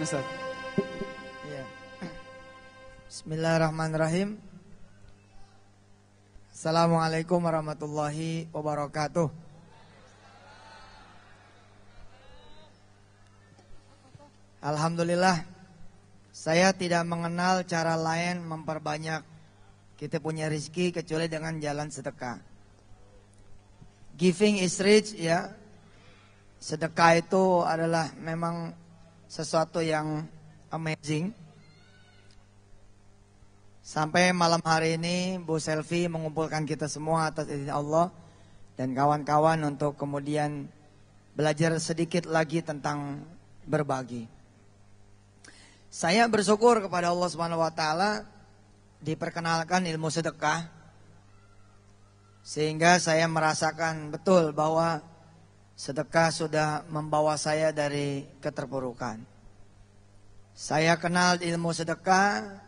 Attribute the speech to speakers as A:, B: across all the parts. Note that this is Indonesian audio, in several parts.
A: Silakan Ustaz.
B: Ya. Bismillahirrahmanirrahim. Assalamualaikum warahmatullahi wabarakatuh. Alhamdulillah, saya tidak mengenal cara lain memperbanyak kita punya rezeki kecuali dengan jalan sedekah. Giving is rich ya. Sedekah itu adalah memang sesuatu yang amazing. Sampai malam hari ini Bu Selvi mengumpulkan kita semua atas izin Allah dan kawan-kawan untuk kemudian belajar sedikit lagi tentang berbagi. Saya bersyukur kepada Allah Subhanahu wa taala diperkenalkan ilmu sedekah sehingga saya merasakan betul bahwa sedekah sudah membawa saya dari keterpurukan. Saya kenal ilmu sedekah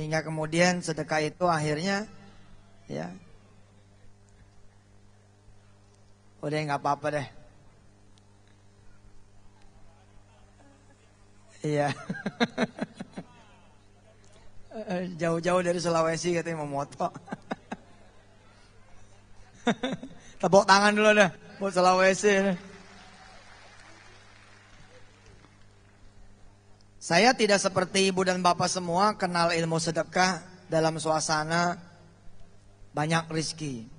B: hingga kemudian sedekah itu akhirnya ya udah nggak apa-apa deh. Iya. Jauh-jauh dari Sulawesi katanya mau moto. Tepuk tangan dulu deh buat Sulawesi. Saya tidak seperti ibu dan bapak semua kenal ilmu sedekah dalam suasana banyak rizki.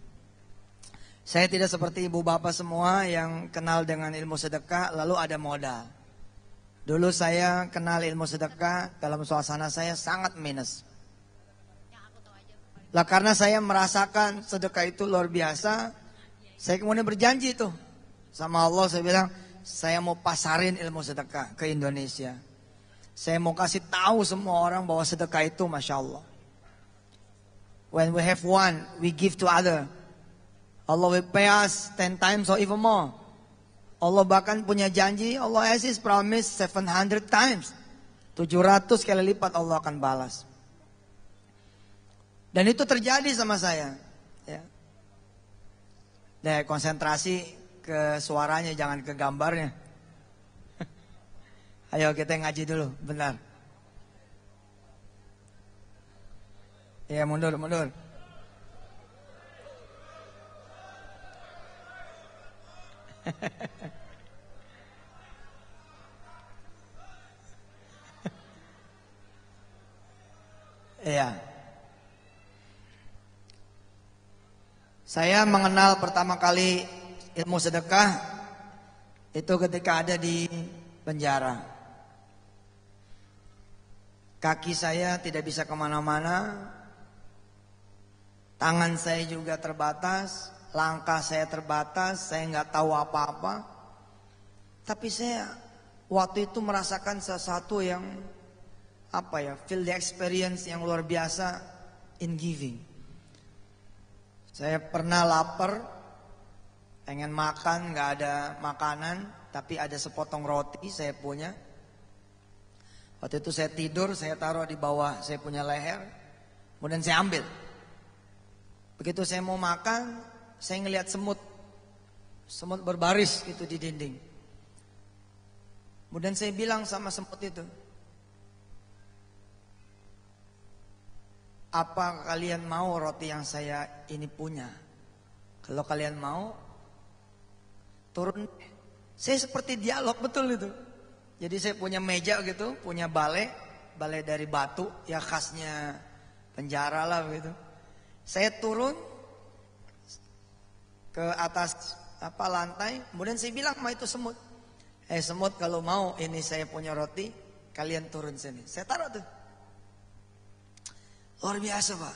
B: Saya tidak seperti ibu bapak semua yang kenal dengan ilmu sedekah lalu ada modal. Dulu saya kenal ilmu sedekah dalam suasana saya sangat minus. Lah karena saya merasakan sedekah itu luar biasa, saya kemudian berjanji tuh sama Allah saya bilang saya mau pasarin ilmu sedekah ke Indonesia. Saya mau kasih tahu semua orang bahwa sedekah itu masya Allah. When we have one, we give to other. Allah will pay us ten times or even more. Allah bahkan punya janji, Allah has his promise 700 times. 700 kali lipat Allah akan balas. Dan itu terjadi sama saya. Nah, konsentrasi ke suaranya, jangan ke gambarnya. Ayo kita ngaji dulu, benar. Ya mundur, mundur. Iya. Saya mengenal pertama kali ilmu sedekah itu ketika ada di penjara. Kaki saya tidak bisa ke mana-mana, tangan saya juga terbatas, langkah saya terbatas, saya nggak tahu apa-apa. Tapi saya waktu itu merasakan sesuatu yang apa ya, feel the experience yang luar biasa in giving. Saya pernah lapar, pengen makan, nggak ada makanan, tapi ada sepotong roti saya punya. Waktu itu saya tidur, saya taruh di bawah saya punya leher, kemudian saya ambil. Begitu saya mau makan, saya ngelihat semut, semut berbaris gitu di dinding. Kemudian saya bilang sama semut itu, Apa kalian mau roti yang saya ini punya? Kalau kalian mau, turun. Saya seperti dialog betul itu. Jadi saya punya meja gitu, punya balai, balai dari batu, ya khasnya penjara lah begitu. Saya turun ke atas apa lantai, kemudian saya bilang sama itu semut, eh semut kalau mau ini saya punya roti, kalian turun sini. Saya taruh tuh. Luar biasa Pak.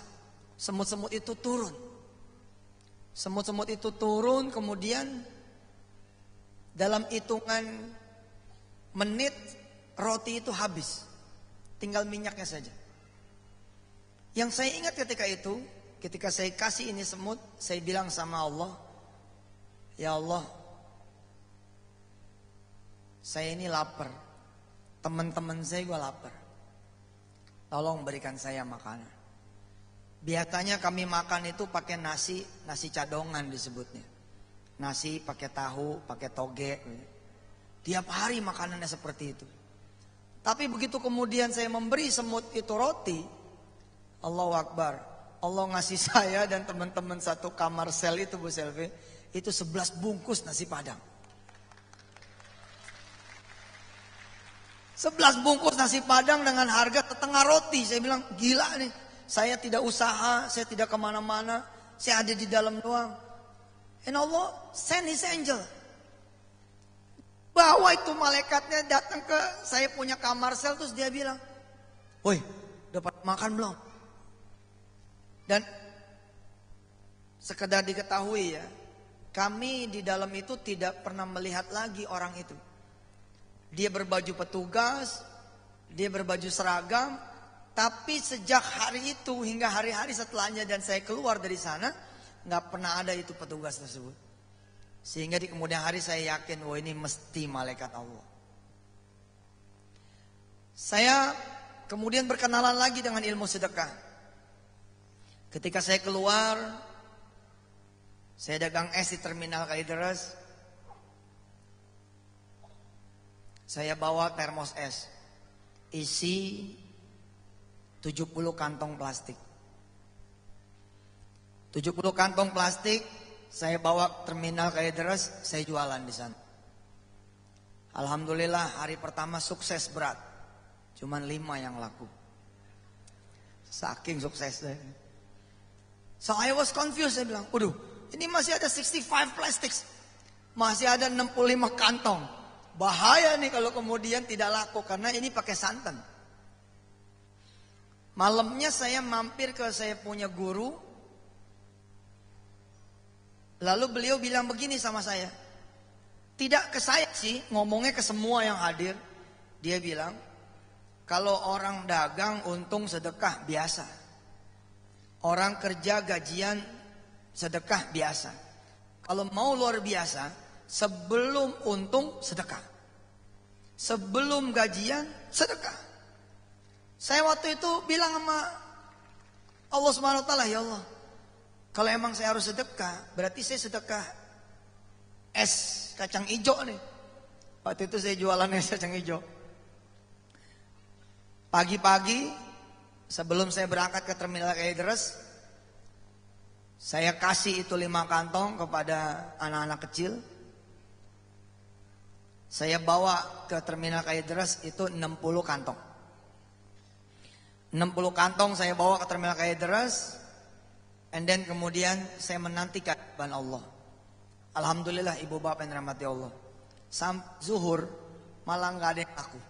B: Semut-semut itu turun. Semut-semut itu turun kemudian dalam hitungan menit roti itu habis. Tinggal minyaknya saja. Yang saya ingat ketika itu, ketika saya kasih ini semut, saya bilang sama Allah, Ya Allah, saya ini lapar. Teman-teman saya gue lapar. Tolong berikan saya makanan. Biasanya kami makan itu pakai nasi, nasi cadongan disebutnya. Nasi pakai tahu, pakai toge. Tiap hari makanannya seperti itu. Tapi begitu kemudian saya memberi semut itu roti, Allahu Akbar. Allah ngasih saya dan teman-teman satu kamar sel itu Bu Selvi, itu 11 bungkus nasi padang. 11 bungkus nasi padang dengan harga setengah roti. Saya bilang gila nih. Saya tidak usaha, saya tidak ke mana-mana. Saya ada di dalam doang. And Allah send his angel. Bawa itu malaikatnya datang ke saya punya kamar sel terus dia bilang, Woi dapat makan belum? Dan sekedar diketahui ya, kami di dalam itu tidak pernah melihat lagi orang itu. Dia berbaju petugas, dia berbaju seragam, tapi sejak hari itu hingga hari-hari setelahnya dan saya keluar dari sana, nggak pernah ada itu petugas tersebut. Sehingga di kemudian hari saya yakin, wah ini mesti malaikat Allah. Saya kemudian berkenalan lagi dengan ilmu sedekah. Ketika saya keluar, saya dagang es di terminal Kalideres. Saya bawa termos es. Isi 70 kantong plastik. 70 kantong plastik saya bawa terminal Kalideres, saya jualan di sana. Alhamdulillah hari pertama sukses berat. Cuman lima yang laku. Saking suksesnya. So I was confused, saya bilang, waduh ini masih ada 65 plastics. Masih ada 65 kantong. Bahaya nih kalau kemudian tidak laku karena ini pakai santan. Malamnya saya mampir ke saya punya guru Lalu beliau bilang begini sama saya. Tidak ke saya sih, ngomongnya ke semua yang hadir. Dia bilang, kalau orang dagang untung sedekah biasa. Orang kerja gajian sedekah biasa. Kalau mau luar biasa, sebelum untung sedekah. Sebelum gajian sedekah. Saya waktu itu bilang sama Allah Subhanahu wa taala, ya Allah, kalau emang saya harus sedekah, berarti saya sedekah es kacang hijau nih. Waktu itu saya jualan es kacang hijau. Pagi-pagi sebelum saya berangkat ke terminal Kalideres, saya kasih itu lima kantong kepada anak-anak kecil. Saya bawa ke terminal Kalideres itu 60 kantong. 60 kantong saya bawa ke terminal Kalideres, And then kemudian saya menantikan ban Allah. Alhamdulillah ibu bapak yang dirahmati Allah. Sam zuhur malah nggak ada yang laku.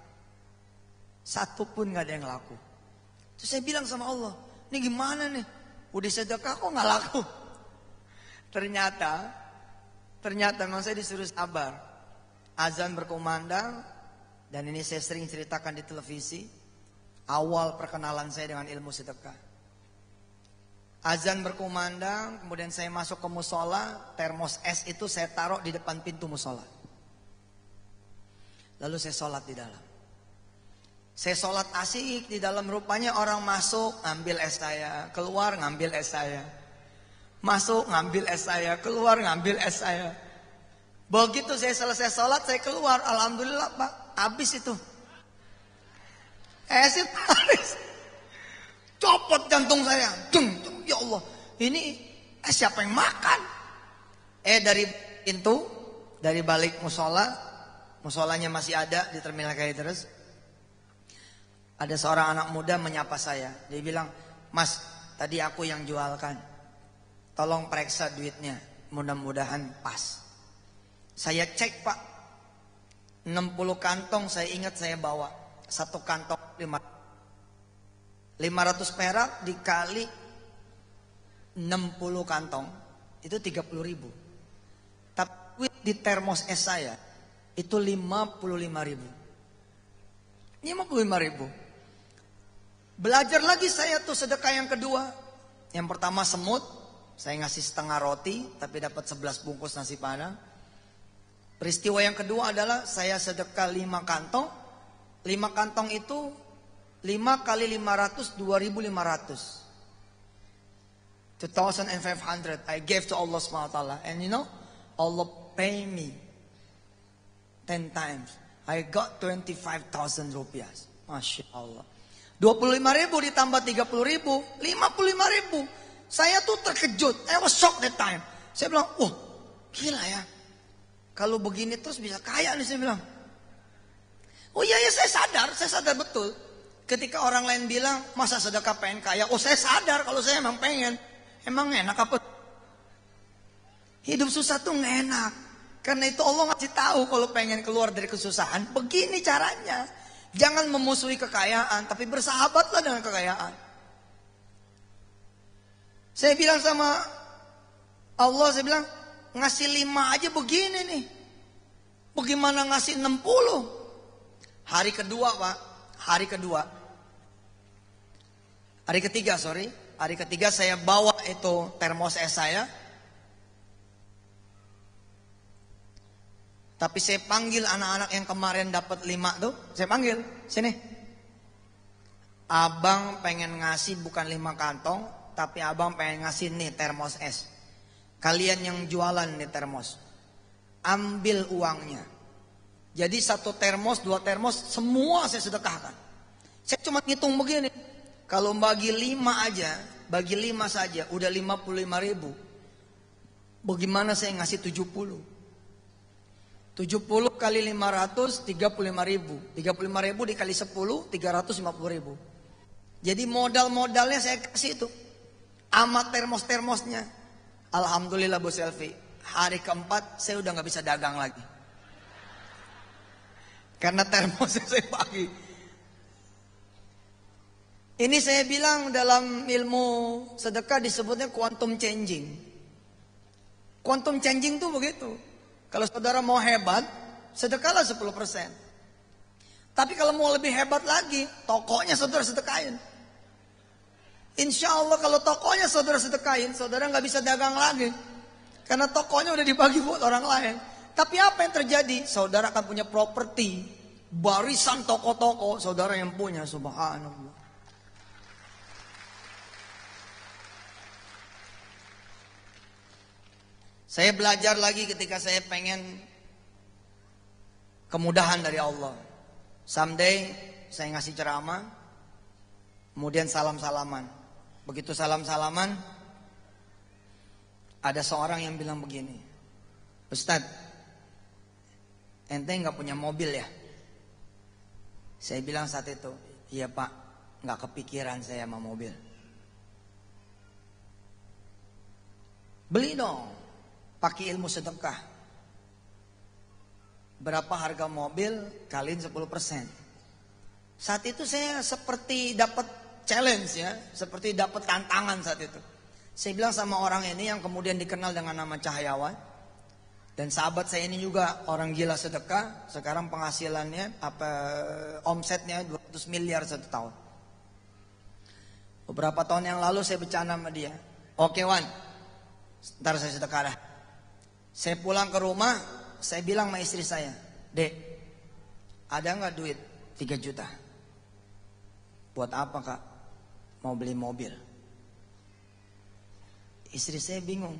B: Satu pun nggak ada yang laku. Terus saya bilang sama Allah, ini gimana nih? Udah sedekah kok nggak laku? Ternyata, ternyata memang saya disuruh sabar. Azan berkumandang dan ini saya sering ceritakan di televisi. Awal perkenalan saya dengan ilmu sedekah. Azan berkumandang, kemudian saya masuk ke musola, termos es itu saya taruh di depan pintu musola. Lalu saya sholat di dalam. Saya sholat asik di dalam rupanya orang masuk ambil es saya, keluar ngambil es saya. Masuk ngambil es saya, keluar ngambil es saya. Begitu saya selesai sholat saya keluar, alhamdulillah pak, habis itu. Es itu habis. Copot jantung saya, dung, ya Allah, ini eh, siapa yang makan? Eh dari pintu, dari balik musola, musolanya masih ada di terminal kali terus. Ada seorang anak muda menyapa saya. Dia bilang, Mas, tadi aku yang jualkan. Tolong periksa duitnya. Mudah-mudahan pas. Saya cek pak. 60 kantong saya ingat saya bawa. Satu kantong 500 perak dikali 60 kantong itu 30 ribu. Tapi di termos es saya itu 55 ribu. 55 ribu. Belajar lagi saya tuh sedekah yang kedua. Yang pertama semut, saya ngasih setengah roti tapi dapat 11 bungkus nasi padang. Peristiwa yang kedua adalah saya sedekah 5 kantong. 5 kantong itu 5 kali 500 2500. 2,500 I gave to Allah SWT. And you know, Allah pay me 10 times. I got 25,000 rupiah. Masya Allah. 25 ribu ditambah 30 ribu, 55 ribu. Saya tuh terkejut. I was shocked that time. Saya bilang, wah gila ya. Kalau begini terus bisa kaya nih saya bilang. Oh iya ya saya sadar, saya sadar betul. Ketika orang lain bilang, masa sedekah pengen kaya? Oh saya sadar kalau saya emang pengen. Emang enak apa? Hidup susah tuh nggak enak. Karena itu Allah ngasih tahu kalau pengen keluar dari kesusahan, begini caranya. Jangan memusuhi kekayaan, tapi bersahabatlah dengan kekayaan. Saya bilang sama Allah, saya bilang, ngasih lima aja begini nih. Bagaimana ngasih enam puluh? Hari kedua pak, hari kedua. Hari ketiga sorry, hari ketiga saya bawa itu termos es saya. Tapi saya panggil anak-anak yang kemarin dapat lima tuh, saya panggil, sini. Abang pengen ngasih bukan lima kantong, tapi abang pengen ngasih nih termos es. Kalian yang jualan nih termos, ambil uangnya. Jadi satu termos, dua termos, semua saya sedekahkan. Saya cuma ngitung begini, kalau bagi lima aja, bagi lima saja, udah lima puluh lima ribu. Bagaimana saya ngasih tujuh puluh? 70 kali 500 35 ribu 35 ribu dikali 10 350 ribu Jadi modal-modalnya saya kasih itu Amat termos-termosnya Alhamdulillah Bu Selfie Hari keempat saya udah gak bisa dagang lagi. Karena termosnya saya bagi Ini saya bilang dalam ilmu sedekah disebutnya quantum changing. Quantum changing tuh begitu. Kalau saudara mau hebat, sedekahlah 10%. Tapi kalau mau lebih hebat lagi, tokonya saudara sedekahin. Insya Allah kalau tokonya saudara sedekahin, saudara nggak bisa dagang lagi. Karena tokonya udah dibagi buat orang lain. Tapi apa yang terjadi? Saudara akan punya properti, barisan toko-toko, saudara yang punya, subhanallah. Saya belajar lagi ketika saya pengen kemudahan dari Allah. Someday saya ngasih ceramah, kemudian salam-salaman. Begitu salam-salaman, ada seorang yang bilang begini, Ustadz, ente nggak punya mobil ya? Saya bilang saat itu, iya pak, nggak kepikiran saya sama mobil. Beli dong, pakai ilmu sedekah. Berapa harga mobil kaliin 10%. Saat itu saya seperti dapat challenge ya, seperti dapat tantangan saat itu. Saya bilang sama orang ini yang kemudian dikenal dengan nama Cahayawan. Dan sahabat saya ini juga orang gila sedekah, sekarang penghasilannya apa omsetnya 200 miliar satu tahun. Beberapa tahun yang lalu saya bercanda sama dia. Oke Wan, ntar saya sedekah dah. Saya pulang ke rumah, saya bilang sama istri saya, Dek, ada nggak duit 3 juta? Buat apa kak? Mau beli mobil. Istri saya bingung,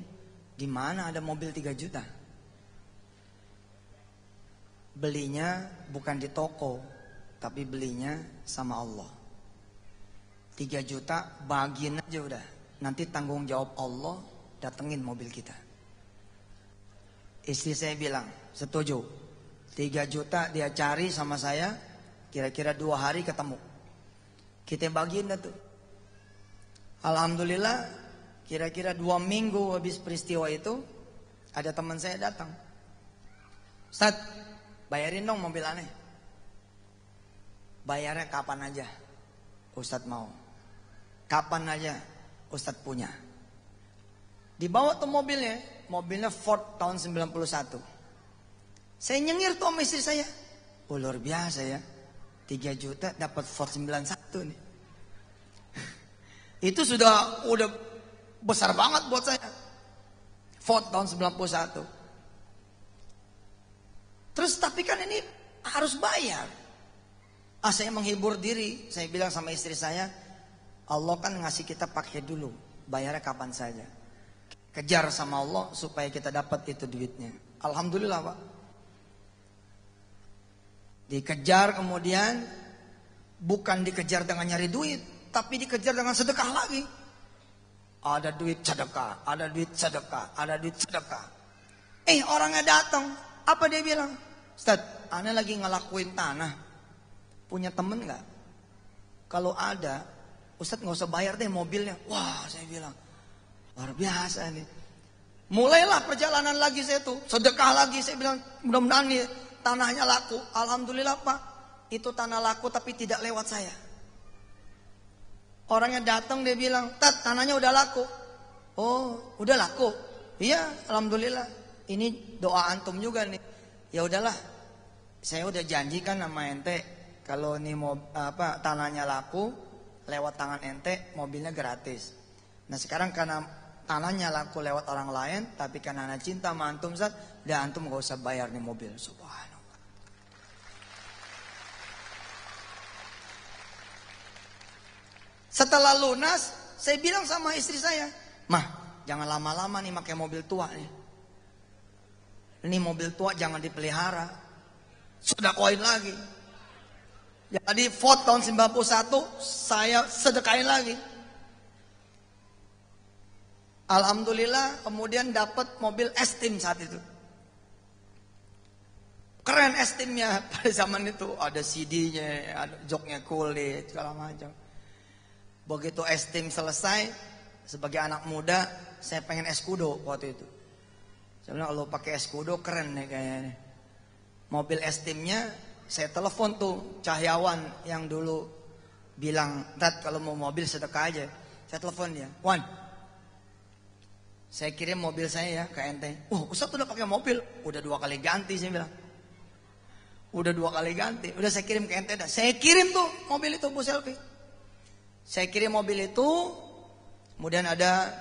B: di mana ada mobil 3 juta? Belinya bukan di toko, tapi belinya sama Allah. 3 juta bagian aja udah. Nanti tanggung jawab Allah datengin mobil kita. Istri saya bilang, setuju. Tiga juta dia cari sama saya, kira-kira dua hari ketemu. Kita bagiin dah tuh. Alhamdulillah, kira-kira dua minggu habis peristiwa itu, ada teman saya datang. Ustaz, bayarin dong mobil aneh. Bayarnya kapan aja, Ustadz mau. Kapan aja, Ustadz punya. Dibawa tuh mobilnya, mobilnya Ford tahun 91. Saya nyengir tuh sama istri saya. Oh luar biasa ya. 3 juta dapat Ford 91 nih. Itu sudah udah besar banget buat saya. Ford tahun 91. Terus tapi kan ini harus bayar. Ah saya menghibur diri. Saya bilang sama istri saya. Allah kan ngasih kita pakai dulu. Bayarnya kapan saja. Kejar sama Allah supaya kita dapat itu duitnya. Alhamdulillah Pak. Dikejar kemudian bukan dikejar dengan nyari duit, tapi dikejar dengan sedekah lagi. Ada duit sedekah, ada duit sedekah, ada duit sedekah. Eh orangnya datang, apa dia bilang? Ustaz, aneh lagi ngelakuin tanah. Punya temen nggak? Kalau ada, Ustaz nggak usah bayar deh mobilnya. Wah, saya bilang luar biasa nih. Mulailah perjalanan lagi saya tuh, sedekah lagi saya bilang mudah-mudahan nih tanahnya laku. Alhamdulillah Pak, itu tanah laku tapi tidak lewat saya. Orangnya datang dia bilang, "Tat, tanahnya udah laku." Oh, udah laku. Iya, alhamdulillah. Ini doa antum juga nih. Ya udahlah. Saya udah janjikan sama ente kalau mau apa tanahnya laku lewat tangan ente mobilnya gratis. Nah, sekarang karena tanahnya laku lewat orang lain tapi karena cinta sama antum Zat, dan antum gak usah bayar nih mobil. Subhanallah. Setelah lunas, saya bilang sama istri saya, Mah, jangan lama-lama nih pakai mobil tua nih. Ini mobil tua jangan dipelihara. Sudah koin lagi. Jadi Ford tahun 91 saya sedekahin lagi. Alhamdulillah kemudian dapat mobil Estim saat itu. Keren Estimnya pada zaman itu ada CD-nya, ada joknya kulit segala macam. Begitu estim selesai, sebagai anak muda, saya pengen eskudo waktu itu. Saya bilang kalau pakai eskudo keren nih kayaknya. Mobil estimnya saya telepon tuh Cahyawan yang dulu bilang, "Tat, kalau mau mobil sedekah aja." Saya telepon dia, "Wan, saya kirim mobil saya ya ke ente." "Oh, Ustaz udah pakai mobil." "Udah dua kali ganti," saya bilang. Udah dua kali ganti, udah saya kirim ke ente dah. Saya kirim tuh mobil itu Bu Selfie. Saya kirim mobil itu, kemudian ada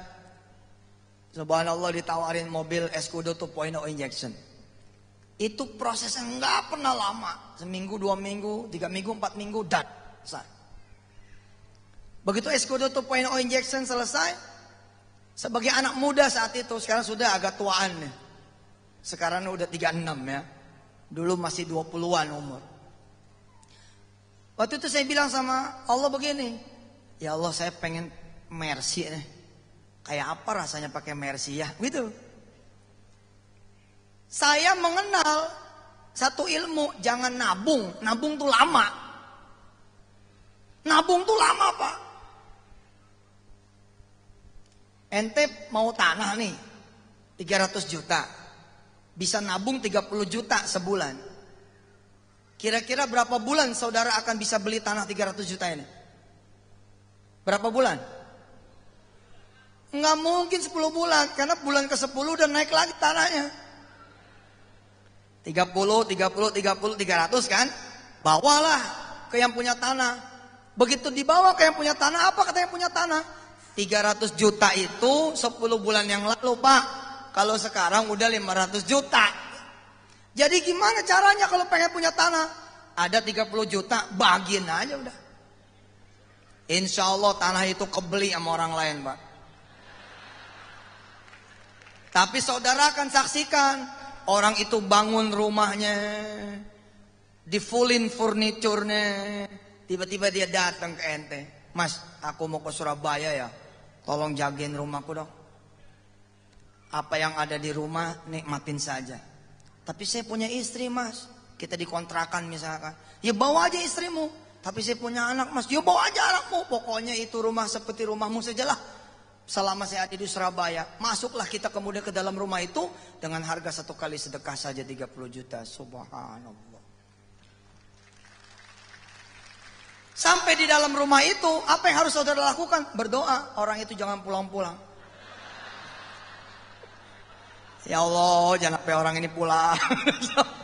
B: subhanallah ditawarin mobil Escudo 2.0 injection. Itu prosesnya nggak pernah lama, seminggu, dua minggu, tiga minggu, empat minggu, dan selesai. Begitu Escudo 2.0 injection selesai, sebagai anak muda saat itu, sekarang sudah agak tuaan nih. Sekarang udah 36 ya. Dulu masih 20-an umur. Waktu itu saya bilang sama Allah begini, Ya Allah saya pengen mercy nih. Kayak apa rasanya pakai mercy ya? Gitu. Saya mengenal satu ilmu, jangan nabung. Nabung tuh lama. Nabung tuh lama pak. Ente mau tanah nih, 300 juta. Bisa nabung 30 juta sebulan. Kira-kira berapa bulan saudara akan bisa beli tanah 300 juta ini? Berapa bulan? Nggak mungkin 10 bulan karena bulan ke-10 udah naik lagi tanahnya. 30, 30, 30, 300 kan? Bawalah ke yang punya tanah. Begitu dibawa ke yang punya tanah, apa kata yang punya tanah? 300 juta itu 10 bulan yang lalu, Pak. Kalau sekarang udah 500 juta. Jadi gimana caranya kalau pengen punya tanah? Ada 30 juta, bagiin aja udah. Insya Allah tanah itu kebeli sama orang lain Pak. Tapi saudara akan saksikan orang itu bangun rumahnya, di fullin furniturnya, tiba-tiba dia datang ke ente, Mas, aku mau ke Surabaya ya, tolong jagain rumahku dong. Apa yang ada di rumah nikmatin saja. Tapi saya punya istri mas, kita dikontrakan misalkan, ya bawa aja istrimu, tapi saya punya anak mas, ya bawa aja anakmu. Pokoknya itu rumah seperti rumahmu sajalah. Selama saya ada di Surabaya, masuklah kita kemudian ke dalam rumah itu dengan harga satu kali sedekah saja 30 juta. Subhanallah. Sampai di dalam rumah itu, apa yang harus saudara lakukan? Berdoa. Orang itu jangan pulang-pulang. Ya Allah, jangan sampai orang ini pulang.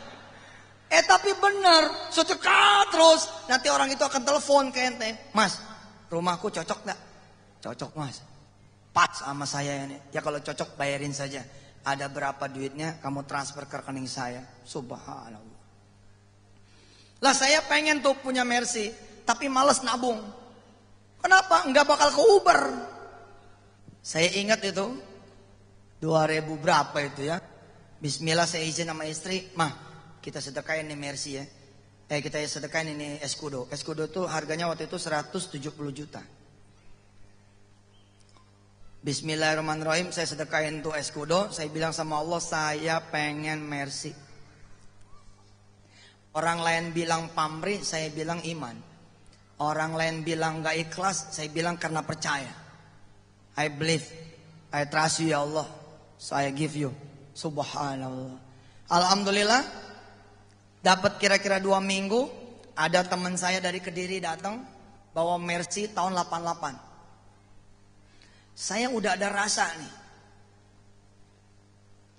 B: Eh tapi benar, sedekah terus. Nanti orang itu akan telepon ke ente. Mas, rumahku cocok gak? Cocok mas. Pas sama saya ini. Ya kalau cocok bayarin saja. Ada berapa duitnya kamu transfer ke rekening saya. Subhanallah. Lah saya pengen tuh punya Mercy. Tapi males nabung. Kenapa? Enggak bakal ke Uber. Saya ingat itu. 2000 berapa itu ya. Bismillah saya izin sama istri. Mah kita sedekahin nih Mercy ya. Eh kita sedekain ini eskudo. Eskudo tuh harganya waktu itu 170 juta. Bismillahirrahmanirrahim saya sedekain tuh eskudo. Saya bilang sama Allah saya pengen mercy. Orang lain bilang pamri, saya bilang iman. Orang lain bilang gak ikhlas, saya bilang karena percaya. I believe, I trust you ya Allah. So I give you. Subhanallah. Alhamdulillah, dapat kira-kira dua minggu, ada teman saya dari Kediri datang, bawa Mercy tahun 88. Saya udah ada rasa nih.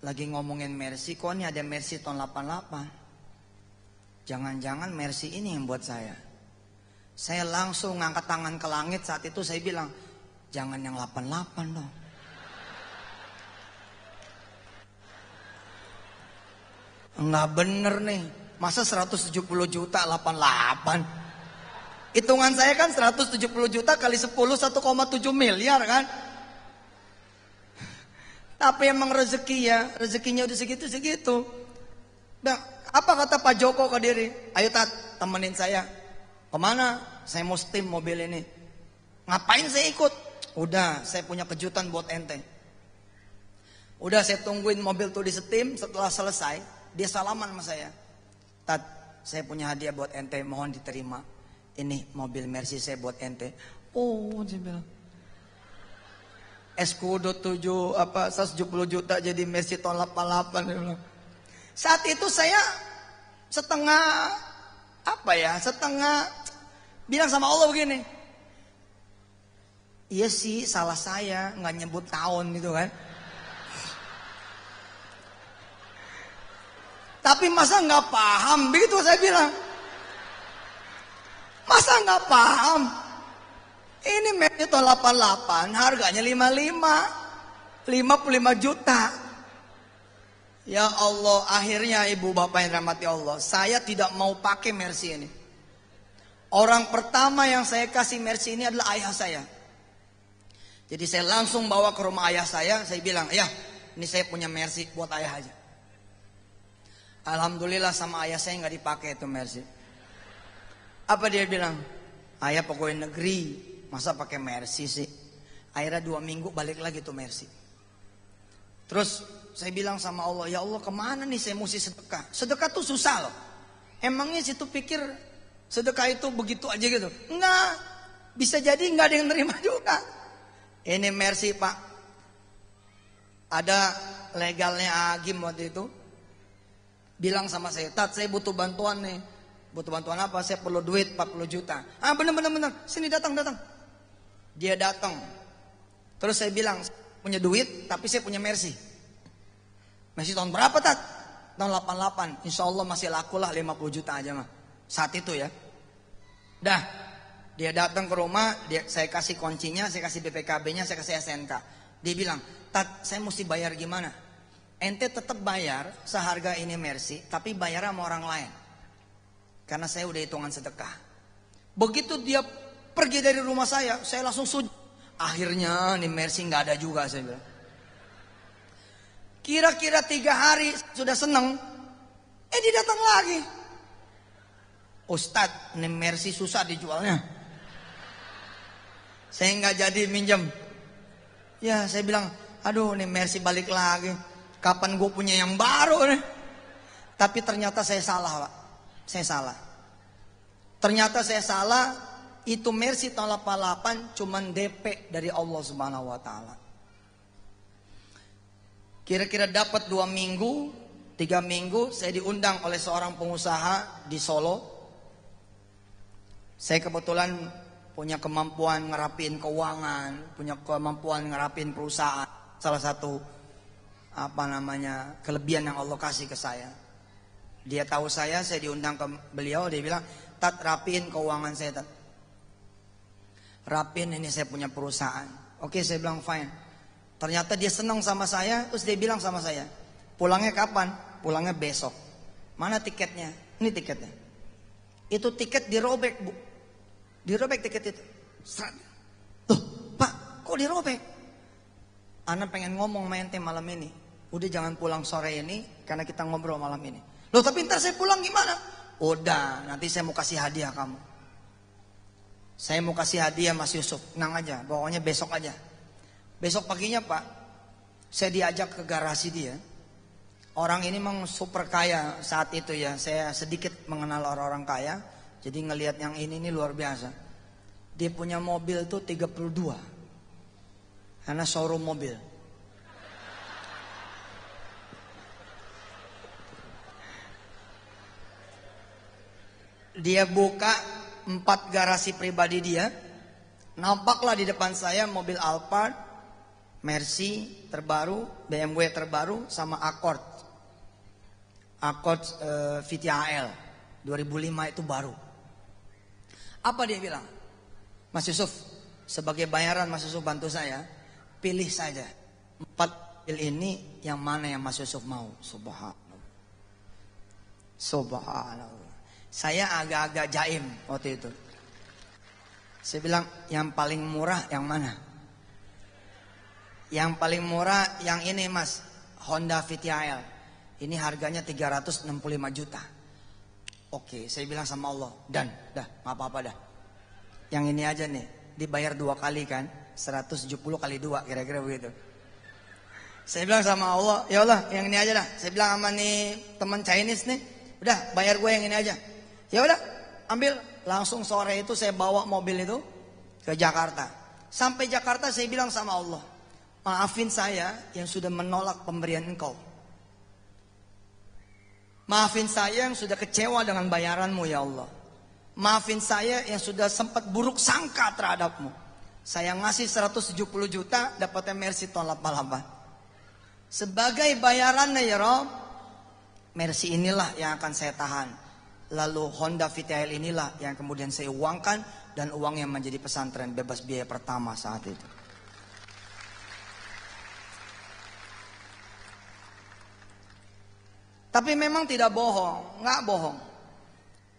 B: Lagi ngomongin Mercy, kok ini ada Mercy tahun 88. Jangan-jangan Mercy ini yang buat saya. Saya langsung ngangkat tangan ke langit saat itu saya bilang, jangan yang 88 dong. Enggak bener nih. Masa 170 juta 88? Hitungan saya kan 170 juta kali 10 1,7 miliar kan? Tapi emang rezeki ya, rezekinya udah segitu-segitu. Nah, apa kata Pak Joko ke diri? Ayo tat, temenin saya. Ke mana? Saya mau steam mobil ini. Ngapain saya ikut? Udah, saya punya kejutan buat ente. Udah saya tungguin mobil tuh di steam, setelah selesai, dia salaman sama saya. Tat, saya punya hadiah buat ente, mohon diterima. Ini mobil Mercy saya buat ente. Oh, dia bilang. Escudo 7 apa 170 juta jadi Messi tahun 88 Saat itu saya setengah apa ya, setengah bilang sama Allah begini. Iya sih salah saya nggak nyebut tahun gitu kan. Tapi masa nggak paham? Begitu saya bilang. Masa nggak paham? Ini tahun 88 harganya 55 55 juta. Ya Allah akhirnya ibu bapak yang rahmati Allah Saya tidak mau pakai Mercy ini. Orang pertama yang saya kasih Mercy ini adalah ayah saya. Jadi saya langsung bawa ke rumah ayah saya Saya bilang ya ini saya punya Mercy buat ayah aja Alhamdulillah sama ayah saya nggak dipakai itu Mercy Apa dia bilang Ayah pokoknya negeri Masa pakai Mercy sih? Akhirnya dua minggu balik lagi tuh Mercy. Terus saya bilang sama Allah, ya Allah ke mana nih saya mesti sedekah? Sedekah tuh susah loh. Emangnya situ pikir sedekah itu begitu aja gitu? Enggak. Bisa jadi enggak ada yang nerima juga. Ini Mercy pak. Ada legalnya Agim waktu itu. Bilang sama saya, Tat saya butuh bantuan nih. Butuh bantuan apa? Saya perlu duit 40 juta. Ah bener bener bener. Sini datang datang. Dia datang. Terus saya bilang, punya duit tapi saya punya Mercy. Mercy tahun berapa tat? Tahun 88. Insya Allah masih laku lah 50 juta aja mah. Saat itu ya. Dah. Dia datang ke rumah, dia saya kasih kuncinya, saya kasih BPKB-nya, saya kasih SNK. Dia bilang, "Tat, saya mesti bayar gimana?" Ente tetap bayar seharga ini Mercy, tapi bayar sama orang lain. Karena saya udah hitungan sedekah. Begitu dia pergi dari rumah saya, saya langsung sujud. Akhirnya nih Mercy nggak ada juga saya bilang. Kira-kira tiga hari sudah seneng, eh dia datang lagi. Ustadz, nih Mercy susah dijualnya. Saya nggak jadi minjem. Ya saya bilang, aduh nih Mercy balik lagi. Kapan gue punya yang baru nih? Tapi ternyata saya salah pak. Saya salah. Ternyata saya salah itu Mercy tahun 88 cuman DP dari Allah Subhanahu wa taala. Kira-kira dapat dua minggu, tiga minggu saya diundang oleh seorang pengusaha di Solo. Saya kebetulan punya kemampuan ngerapin keuangan, punya kemampuan ngerapin perusahaan. Salah satu apa namanya kelebihan yang Allah kasih ke saya. Dia tahu saya, saya diundang ke beliau, dia bilang, "Tat rapin keuangan saya, Tat." Rapin ini saya punya perusahaan. Oke saya bilang fine. Ternyata dia senang sama saya, terus dia bilang sama saya, pulangnya kapan? Pulangnya besok. Mana tiketnya? Ini tiketnya. Itu tiket dirobek bu. Dirobek tiket itu. Loh pak, kok dirobek? Anak pengen ngomong main tem malam ini. Udah jangan pulang sore ini, karena kita ngobrol malam ini. Loh tapi ntar saya pulang gimana? Udah, nanti saya mau kasih hadiah kamu. Saya mau kasih hadiah Mas Yusuf. Tenang aja, pokoknya besok aja. Besok paginya Pak, saya diajak ke garasi dia. Orang ini memang super kaya saat itu ya. Saya sedikit mengenal orang-orang kaya. Jadi ngelihat yang ini ini luar biasa. Dia punya mobil tuh 32. Karena showroom mobil. Dia buka empat garasi pribadi dia. Nampaklah di depan saya mobil Alphard, Mercy terbaru, BMW terbaru, sama Accord. Accord uh, VTAL 2005 itu baru. Apa dia bilang? Mas Yusuf, sebagai bayaran Mas Yusuf bantu saya, pilih saja empat mobil ini yang mana yang Mas Yusuf mau. Subhanallah. Subhanallah. Saya agak-agak jaim waktu itu. Saya bilang yang paling murah yang mana? Yang paling murah yang ini mas, Honda VTIL. Ini harganya 365 juta. Oke, saya bilang sama Allah, dan dah, nggak apa-apa dah. Yang ini aja nih, dibayar dua kali kan, 170 kali dua, kira-kira begitu. Saya bilang sama Allah, ya Allah, yang ini aja dah. Saya bilang sama nih teman Chinese nih, udah bayar gue yang ini aja. Ya udah, ambil langsung sore itu saya bawa mobil itu ke Jakarta. Sampai Jakarta saya bilang sama Allah, maafin saya yang sudah menolak pemberian engkau. Maafin saya yang sudah kecewa dengan bayaranmu ya Allah. Maafin saya yang sudah sempat buruk sangka terhadapmu. Saya ngasih 170 juta dapatnya Mercy tahun 88. Sebagai bayarannya ya Rob, Mercy inilah yang akan saya tahan. Lalu Honda VTL inilah yang kemudian saya uangkan dan uangnya menjadi pesantren bebas biaya pertama saat itu. Tapi memang tidak bohong, nggak bohong.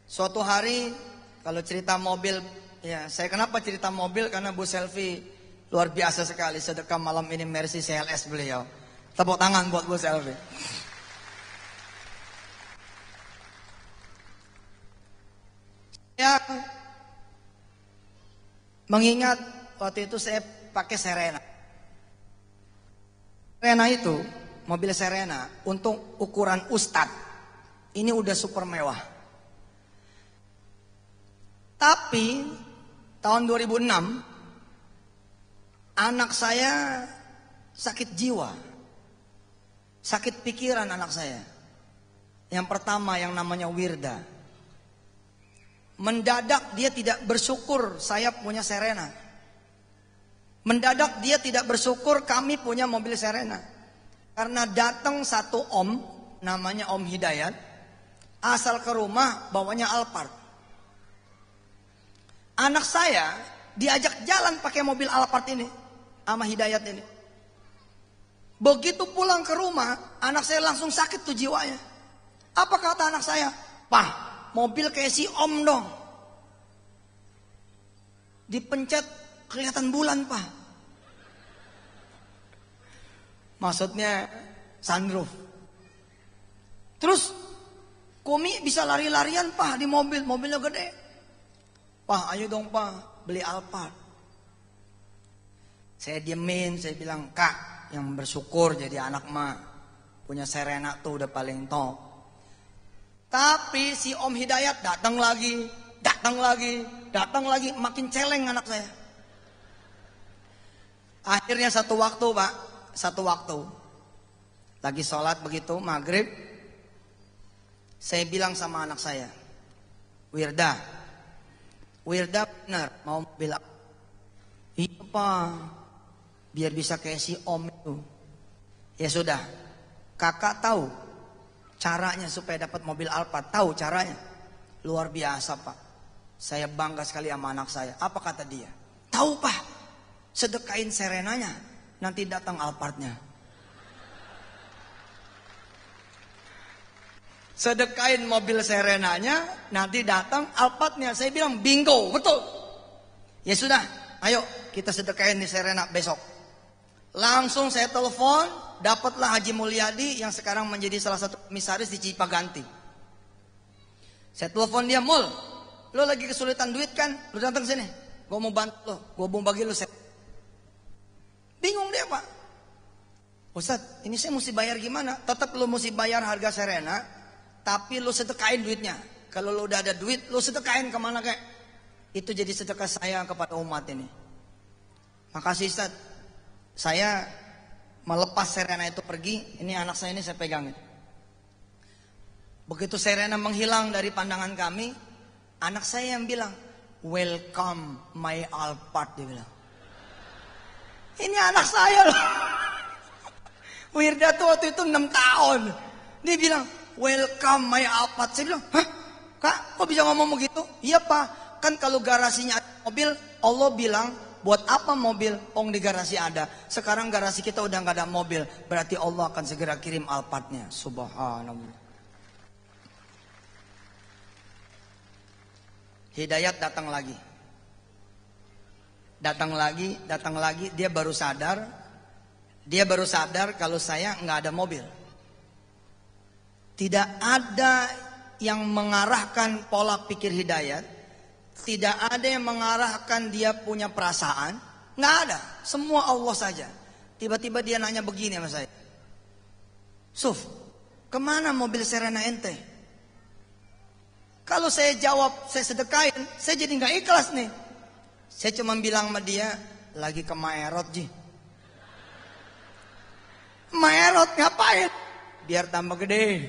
B: Suatu hari kalau cerita mobil, ya saya kenapa cerita mobil karena Bu Selfie luar biasa sekali sedekah malam ini Mercy CLS beliau. Tepuk tangan buat Bu Selfie. Ya, mengingat waktu itu saya pakai Serena. Serena itu, mobil Serena untuk ukuran Ustad, ini udah super mewah. Tapi tahun 2006 anak saya sakit jiwa. Sakit pikiran anak saya. Yang pertama yang namanya Wirda. Mendadak dia tidak bersyukur saya punya Serena. Mendadak dia tidak bersyukur kami punya mobil Serena. Karena datang satu om, namanya Om Hidayat, asal ke rumah bawanya Alphard. Anak saya diajak jalan pakai mobil Alphard ini, sama Hidayat ini. Begitu pulang ke rumah, anak saya langsung sakit tuh jiwanya. Apa kata anak saya? Pak, mobil kayak si om dong. Dipencet kelihatan bulan pak. Maksudnya sunroof. Terus Kumi bisa lari-larian pak di mobil, mobilnya gede. Pak ayo dong pak beli Alphard. Saya diemin, saya bilang kak yang bersyukur jadi anak mah punya Serena tuh udah paling top. Tapi si Om Hidayat datang lagi, datang lagi, datang lagi, makin celeng anak saya. Akhirnya satu waktu pak, satu waktu. Lagi sholat begitu, maghrib. Saya bilang sama anak saya, Wirda, Wirda benar mau bilang, iya pak, biar bisa kayak si Om itu. Ya sudah, kakak tahu Caranya supaya dapat mobil Alphard, tahu caranya? Luar biasa pak. Saya bangga sekali sama anak saya. Apa kata dia? Tahu pak, sedekain serenanya, nanti datang Alphardnya. Sedekain mobil serenanya, nanti datang Alphardnya. Saya bilang bingo, betul. Ya sudah, ayo kita sedekain di serena besok. Langsung saya telepon, dapatlah Haji Mulyadi yang sekarang menjadi salah satu komisaris di Cipaganti. Saya telepon dia, mul, lo lagi kesulitan duit kan? Lo datang sini, gue mau bantu lo, gue mau bagi lo. Bingung dia pak. Ustadz, ini saya mesti bayar gimana? Tetap lo mesti bayar harga Serena, tapi lo sedekain duitnya. Kalau lo udah ada duit, lo sedekain ke mana kayak? Itu jadi sedekah saya kepada umat ini. Makasih Ustadz. Saya melepas Serena itu pergi, ini anak saya ini saya pegang. Begitu Serena menghilang dari pandangan kami, anak saya yang bilang, "Welcome my Alphard," dia bilang. Ini anak saya loh. Wirda tuh waktu itu 6 tahun. Dia bilang, "Welcome my Alphard." Saya bilang, "Hah? Kak, kok bisa ngomong begitu?" "Iya, Pak. Kan kalau garasinya ada mobil, Allah bilang Buat apa mobil? Ong di garasi ada. Sekarang garasi kita udah nggak ada mobil. Berarti Allah akan segera kirim alpatnya. Subhanallah. Hidayat datang lagi. Datang lagi, datang lagi. Dia baru sadar. Dia baru sadar kalau saya nggak ada mobil. Tidak ada yang mengarahkan pola pikir hidayat tidak ada yang mengarahkan dia punya perasaan. Nggak ada. Semua Allah saja. Tiba-tiba dia nanya begini sama saya. Suf, ke mana mobil Serena ente? Kalau saya jawab, saya sedekain, saya jadi nggak ikhlas nih. Saya cuma bilang sama dia, lagi ke Maerot Ji. Maerot ngapain? Biar tambah gede.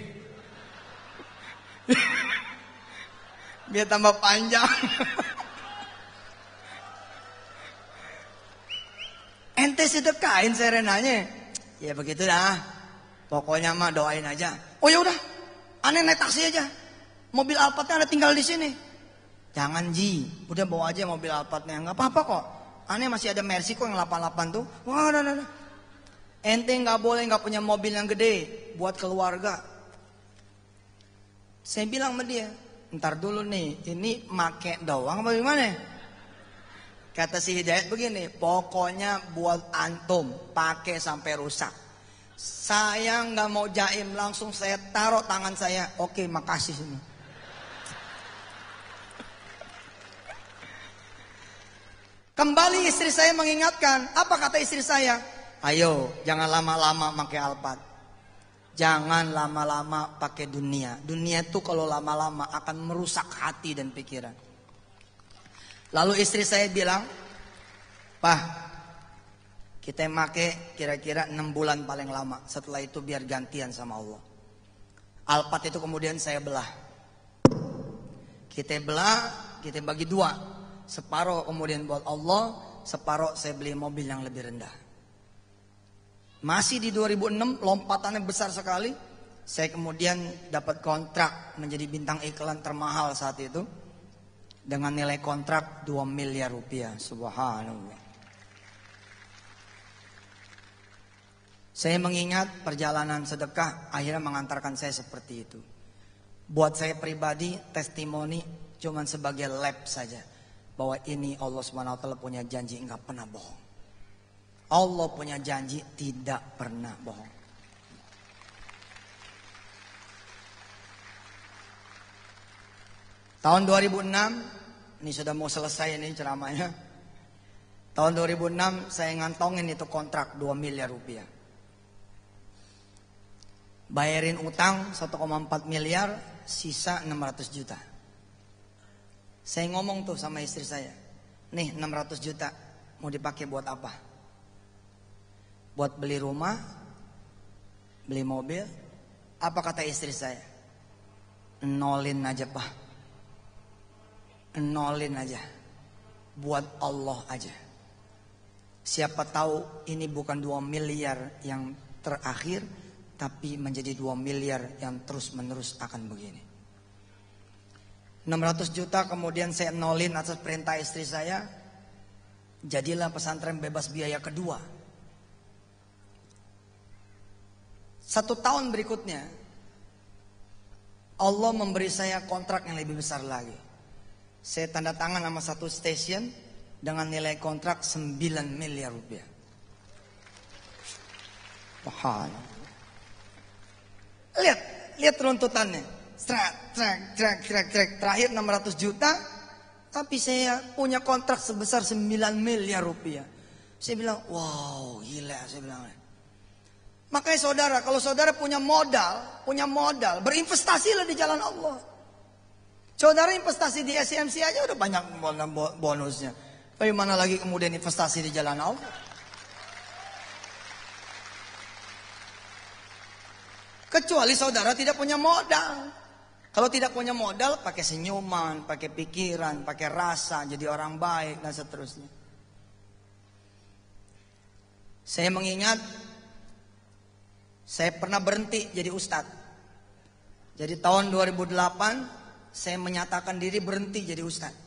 B: biar tambah panjang. Ente sedekain serenanya. Ya begitu dah. Pokoknya mah doain aja. Oh ya udah, aneh naik taksi aja. Mobil Alphardnya ada tinggal di sini. Jangan Ji, udah bawa aja mobil Alphardnya. Nggak apa-apa kok. Aneh masih ada Mercy kok yang 88 tuh. Wah, udah, udah. Ente nggak boleh nggak punya mobil yang gede buat keluarga. Saya bilang sama dia, Ntar dulu nih, ini make doang apa gimana? Kata si Hidayat begini, pokoknya buat antum pakai sampai rusak. Saya nggak mau jaim, langsung saya taruh tangan saya. Oke, makasih semua. Kembali istri saya mengingatkan, apa kata istri saya? Ayo, jangan lama-lama pakai alpat. Jangan lama-lama pakai dunia. Dunia itu kalau lama-lama akan merusak hati dan pikiran. Lalu istri saya bilang, Pak, kita make kira-kira 6 bulan paling lama. Setelah itu biar gantian sama Allah. Alpat itu kemudian saya belah. Kita belah, kita bagi dua. Separuh kemudian buat Allah, separuh saya beli mobil yang lebih rendah. Masih di 2006 lompatannya besar sekali. Saya kemudian dapat kontrak menjadi bintang iklan termahal saat itu. Dengan nilai kontrak 2 miliar rupiah. Subhanallah. Saya mengingat perjalanan sedekah akhirnya mengantarkan saya seperti itu. Buat saya pribadi testimoni cuma sebagai lab saja. Bahwa ini Allah SWT punya janji enggak pernah bohong. Allah punya janji tidak pernah bohong. Tahun 2006, ini sudah mau selesai ini ceramahnya. Tahun 2006 saya ngantongin itu kontrak 2 miliar rupiah. Bayarin utang 1,4 miliar, sisa 600 juta. Saya ngomong tuh sama istri saya, nih 600 juta mau dipakai buat apa? Buat beli rumah, beli mobil. Apa kata istri saya? Nolin aja pak. Nolin aja. Buat Allah aja. Siapa tahu ini bukan 2 miliar yang terakhir, tapi menjadi 2 miliar yang terus menerus akan begini. 600 juta kemudian saya nolin atas perintah istri saya. Jadilah pesantren bebas biaya kedua Satu tahun berikutnya Allah memberi saya kontrak yang lebih besar lagi. Saya tanda tangan sama satu stasiun dengan nilai kontrak 9 miliar rupiah. Wah, Lihat, lihat runtutannya. Strak, strak, strak, strak, strak. Terakhir 600 juta. Tapi saya punya kontrak sebesar 9 miliar rupiah. Saya bilang, wow gila saya bilang. Makanya saudara, kalau saudara punya modal, punya modal, berinvestasilah di jalan Allah. Saudara investasi di SMC aja udah banyak bonusnya. Bagaimana lagi kemudian investasi di jalan Allah? Kecuali saudara tidak punya modal. Kalau tidak punya modal, pakai senyuman, pakai pikiran, pakai rasa, jadi orang baik, dan seterusnya. Saya mengingat, saya pernah berhenti jadi ustadz. Jadi tahun 2008, saya menyatakan diri berhenti jadi ustadz.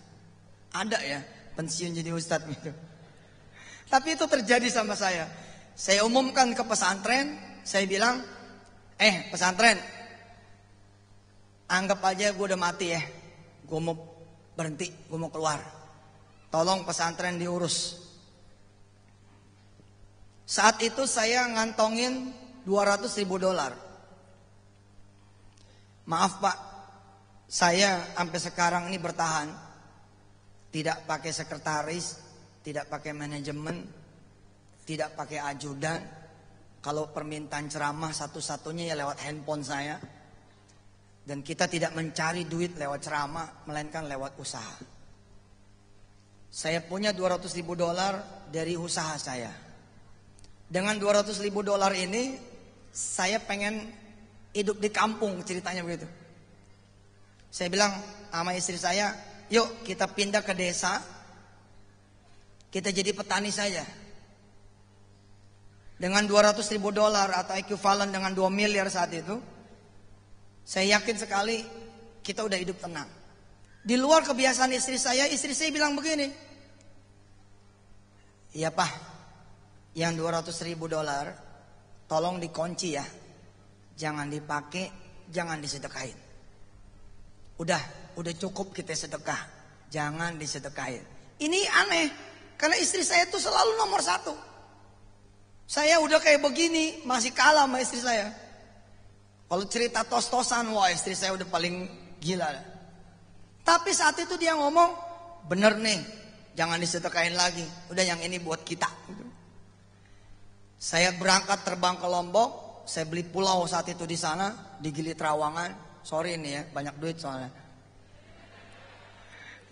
B: Ada ya pensiun jadi ustadz gitu. Tapi itu terjadi sama saya. Saya umumkan ke pesantren, saya bilang, eh pesantren, anggap aja gue udah mati ya. Gue mau berhenti, gue mau keluar. Tolong pesantren diurus. Saat itu saya ngantongin 200 ribu dolar. Maaf pak, saya sampai sekarang ini bertahan tidak pakai sekretaris, tidak pakai manajemen, tidak pakai ajudan. Kalau permintaan ceramah satu-satunya ya lewat handphone saya. Dan kita tidak mencari duit lewat ceramah, melainkan lewat usaha. Saya punya 200 ribu dolar dari usaha saya. Dengan 200 ribu dolar ini, saya pengen hidup di kampung ceritanya begitu. Saya bilang sama istri saya, yuk kita pindah ke desa. Kita jadi petani saja. Dengan 200 ribu dolar atau ekuivalen dengan 2 miliar saat itu. Saya yakin sekali kita udah hidup tenang. Di luar kebiasaan istri saya, istri saya bilang begini. Iya pak, yang 200 ribu dolar tolong dikunci ya. Jangan dipakai, jangan disedekahin. Udah, udah cukup kita sedekah. Jangan disedekahin. Ini aneh. Karena istri saya itu selalu nomor satu. Saya udah kayak begini, masih kalah sama istri saya. Kalau cerita tos-tosan, wah istri saya udah paling gila. Tapi saat itu dia ngomong, bener nih, jangan disedekahin lagi. Udah yang ini buat kita. Saya berangkat terbang ke Lombok, saya beli pulau saat itu di sana, di Gili Trawangan. Sorry nih ya, banyak duit soalnya.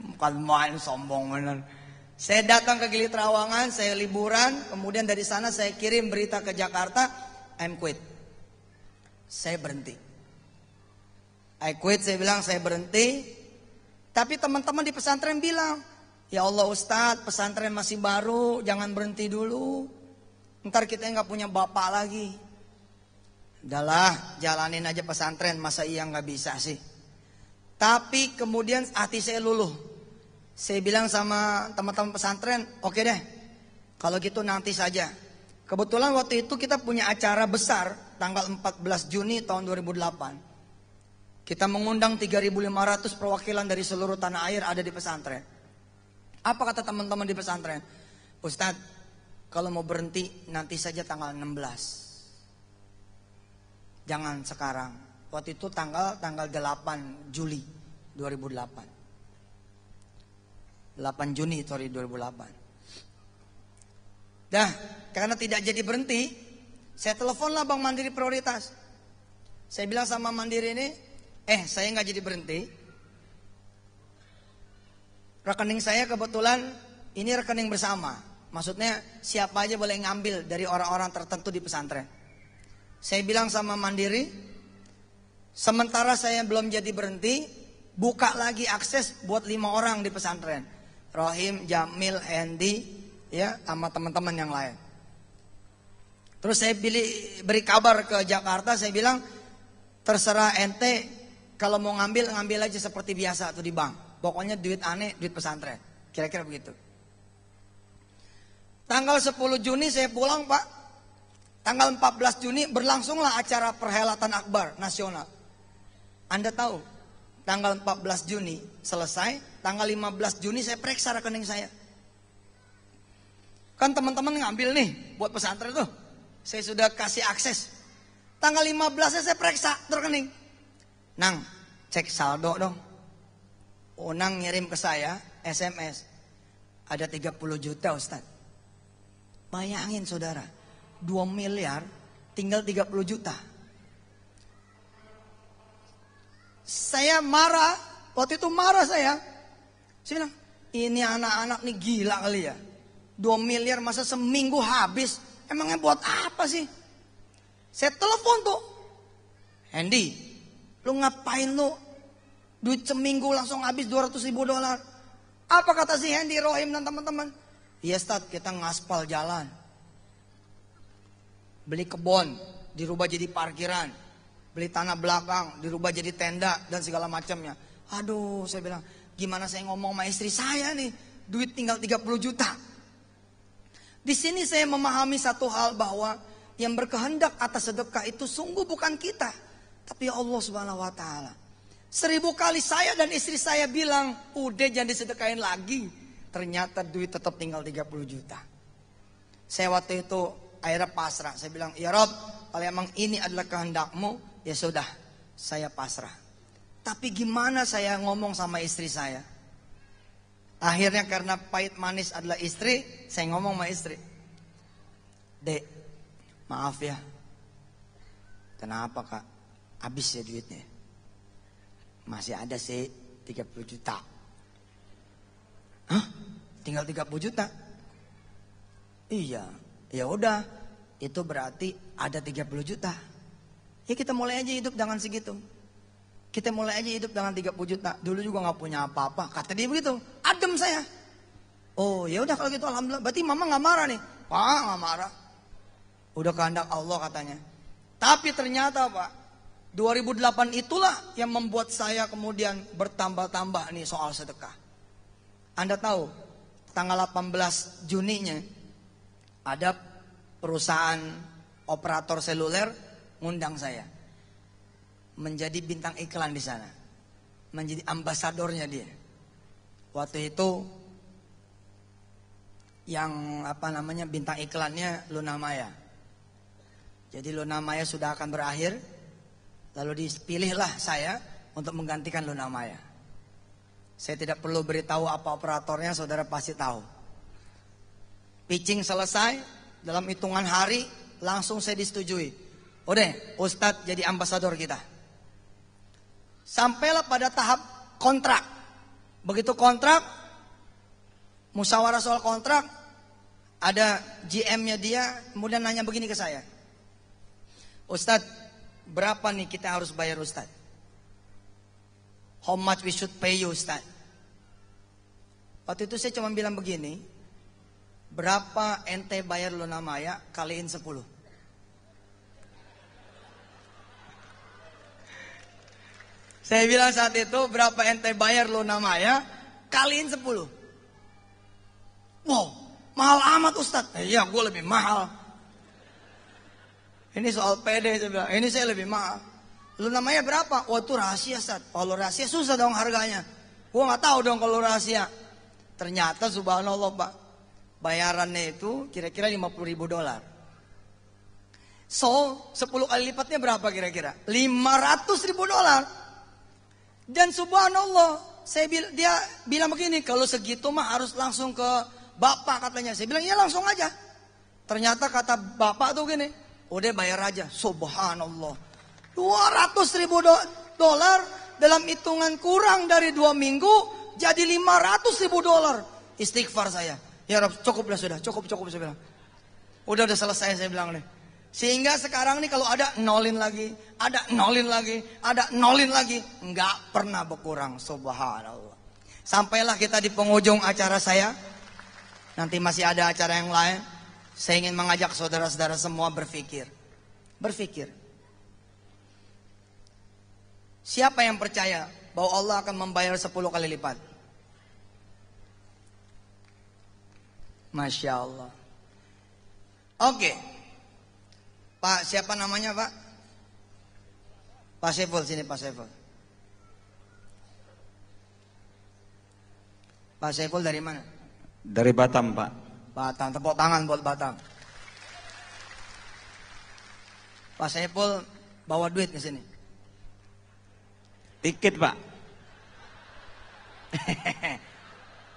B: Bukan main sombong bener. Saya datang ke Gili Trawangan, saya liburan, kemudian dari sana saya kirim berita ke Jakarta, I'm quit. Saya berhenti. I quit, saya bilang saya berhenti. Tapi teman-teman di pesantren bilang, ya Allah Ustadz, pesantren masih baru, jangan berhenti dulu. Ntar kita nggak punya bapak lagi. Udahlah, jalanin aja pesantren, masa iya nggak bisa sih? Tapi kemudian hati saya luluh. Saya bilang sama teman-teman pesantren, oke okay deh, kalau gitu nanti saja. Kebetulan waktu itu kita punya acara besar tanggal 14 Juni tahun 2008. Kita mengundang 3.500 perwakilan dari seluruh tanah air ada di pesantren. Apa kata teman-teman di pesantren? Ustadz, kalau mau berhenti nanti saja tanggal 16. Jangan sekarang. Waktu itu tanggal tanggal 8 Juli 2008. 8 Juni sorry 2008. Dah, karena tidak jadi berhenti, saya teleponlah Bang Mandiri Prioritas. Saya bilang sama Mandiri ini, eh saya nggak jadi berhenti. Rekening saya kebetulan ini rekening bersama. Maksudnya siapa aja boleh ngambil dari orang-orang tertentu di pesantren. Saya bilang sama Mandiri, sementara saya belum jadi berhenti, buka lagi akses buat lima orang di pesantren. Rohim, Jamil, Andy, ya, sama teman-teman yang lain. Terus saya pilih, beri kabar ke Jakarta, saya bilang, terserah ente, kalau mau ngambil, ngambil aja seperti biasa atau di bank. Pokoknya duit aneh, duit pesantren. Kira-kira begitu. Tanggal 10 Juni saya pulang pak Tanggal 14 Juni berlangsunglah acara perhelatan akbar nasional. Anda tahu, tanggal 14 Juni selesai, tanggal 15 Juni saya periksa rekening saya. Kan teman-teman ngambil nih buat pesantren tuh. Saya sudah kasih akses. Tanggal 15 saya periksa rekening. Nang, cek saldo dong. Unang ngirim ke saya SMS. Ada 30 juta Ustaz. Bayangin saudara. 2 miliar tinggal 30 juta. Saya marah. Waktu itu marah saya. Saya bilang, ini anak-anak nih gila kali ya. 2 miliar masa seminggu habis. Emangnya buat apa sih? Saya telepon tuh. Hendy, lu ngapain lu Duit seminggu langsung habis 200 ribu dolar. Apa kata si Hendy, Rohim dan teman-teman? Iya Stad, kita ngaspal jalan. Beli kebun, dirubah jadi parkiran. Beli tanah belakang, dirubah jadi tenda dan segala macamnya. Aduh, saya bilang, gimana saya ngomong sama istri saya nih? Duit tinggal 30 juta. Di sini saya memahami satu hal bahwa yang berkehendak atas sedekah itu sungguh bukan kita, tapi Allah Subhanahu wa taala. Seribu kali saya dan istri saya bilang, udah jangan disedekain lagi. Ternyata duit tetap tinggal 30 juta. Saya waktu itu akhirnya pasrah. Saya bilang, ya Rob, kalau emang ini adalah kehendakmu, ya sudah, saya pasrah. Tapi gimana saya ngomong sama istri saya? Akhirnya karena pahit manis adalah istri, saya ngomong sama istri. Dek, maaf ya. Kenapa kak? Habis ya duitnya. Masih ada sih 30 juta. Hah? Tinggal 30 juta? Iya, ya udah. Itu berarti ada 30 juta. Ya kita mulai aja hidup dengan segitu. Kita mulai aja hidup dengan 30 juta. Dulu juga nggak punya apa-apa. Kata dia begitu. Adem saya. Oh ya udah kalau gitu alhamdulillah. Berarti mama nggak marah nih. Pak nggak marah. Udah kehendak Allah katanya. Tapi ternyata pak 2008 itulah yang membuat saya kemudian bertambah-tambah nih soal sedekah. Anda tahu, tanggal 18 Juninya ada perusahaan operator seluler ngundang saya menjadi bintang iklan di sana. Menjadi ambasadornya dia. Waktu itu yang apa namanya bintang iklannya Luna Maya. Jadi Luna Maya sudah akan berakhir Lalu dipilihlah saya untuk menggantikan Luna Maya. Saya tidak perlu beritahu apa operatornya, saudara pasti tahu. Pitching selesai, dalam hitungan hari langsung saya disetujui. Udah, Ustadz jadi ambasador kita. Sampailah pada tahap kontrak. Begitu kontrak, musyawarah soal kontrak, ada GM-nya dia, kemudian nanya begini ke saya. Ustadz, berapa nih kita harus bayar Ustaz? How much we should pay you Ustaz? Waktu itu saya cuma bilang begini, berapa ente bayar lo namanya kaliin 10. Saya bilang saat itu berapa ente bayar lo namanya kaliin 10. Wow, mahal amat Ustaz. Eh, iya, gue lebih mahal. Ini soal pede saya bilang. Ini saya lebih mahal. Lu namanya berapa? Oh itu rahasia Sat. Kalau rahasia susah dong harganya. Gua nggak tahu dong kalau rahasia. Ternyata subhanallah Pak. Bayarannya itu kira-kira 50 ribu dolar. So 10 kali lipatnya berapa kira-kira? 500 ribu dolar. Dan subhanallah saya bil dia bilang begini kalau segitu mah harus langsung ke bapak katanya. Saya bilang ya langsung aja. Ternyata kata bapak tuh gini, Udah bayar aja. Subhanallah. 200 ribu do dolar dalam hitungan kurang dari dua minggu jadi 500 ribu dolar. Istighfar saya. Ya Rob, cukup lah sudah, cukup cukup saya bilang. Udah udah selesai saya bilang nih. Sehingga sekarang nih kalau ada nolin lagi, ada nolin lagi, ada nolin lagi, nggak pernah berkurang. Subhanallah. Sampailah kita di penghujung acara saya. Nanti masih ada acara yang lain. Saya ingin mengajak saudara-saudara semua berpikir. Berpikir. Siapa yang percaya bahwa Allah akan membayar 10 kali lipat? Masya Allah. Oke. Pak, siapa namanya Pak? Pak Seful, sini Pak Seful. Pak Seful dari mana?
A: Dari Batam Pak.
B: Batang, tepuk tangan buat Batang. Pak Saiful bawa duit ke sini.
A: Tiket Pak.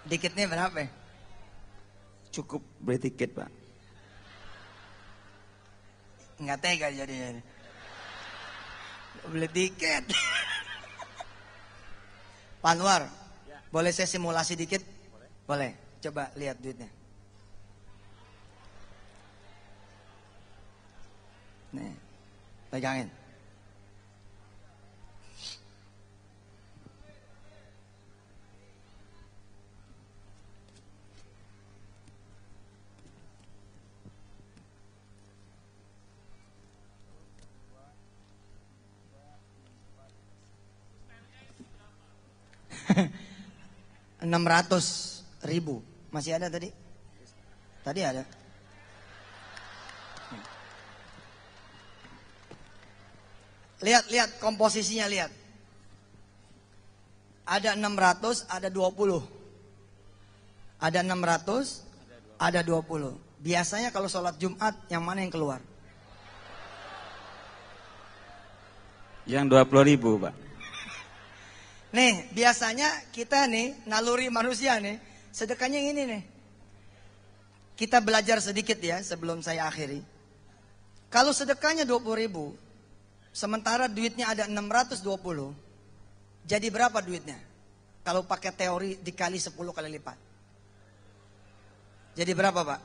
B: Dikitnya berapa? ya?
A: Cukup beli tiket Pak.
B: Nggak tega jadinya. Beli tiket. Pak Anwar, boleh saya simulasi dikit? Boleh. Coba lihat duitnya. Nih, pegangin. enam ratus ribu. Masih ada tadi? Tadi ada. Lihat lihat komposisinya lihat. Ada 600 ada 20 ada 600 ada 20 biasanya kalau sholat Jumat yang mana yang keluar?
A: Yang 20 ribu Pak.
B: Nih, biasanya kita nih, naluri manusia nih, sedekahnya ini nih. Kita belajar sedikit ya sebelum saya akhiri. Kalau sedekahnya 20 ribu, sementara duitnya ada 620, jadi berapa duitnya? Kalau pakai teori dikali 10 kali lipat. Jadi berapa Pak?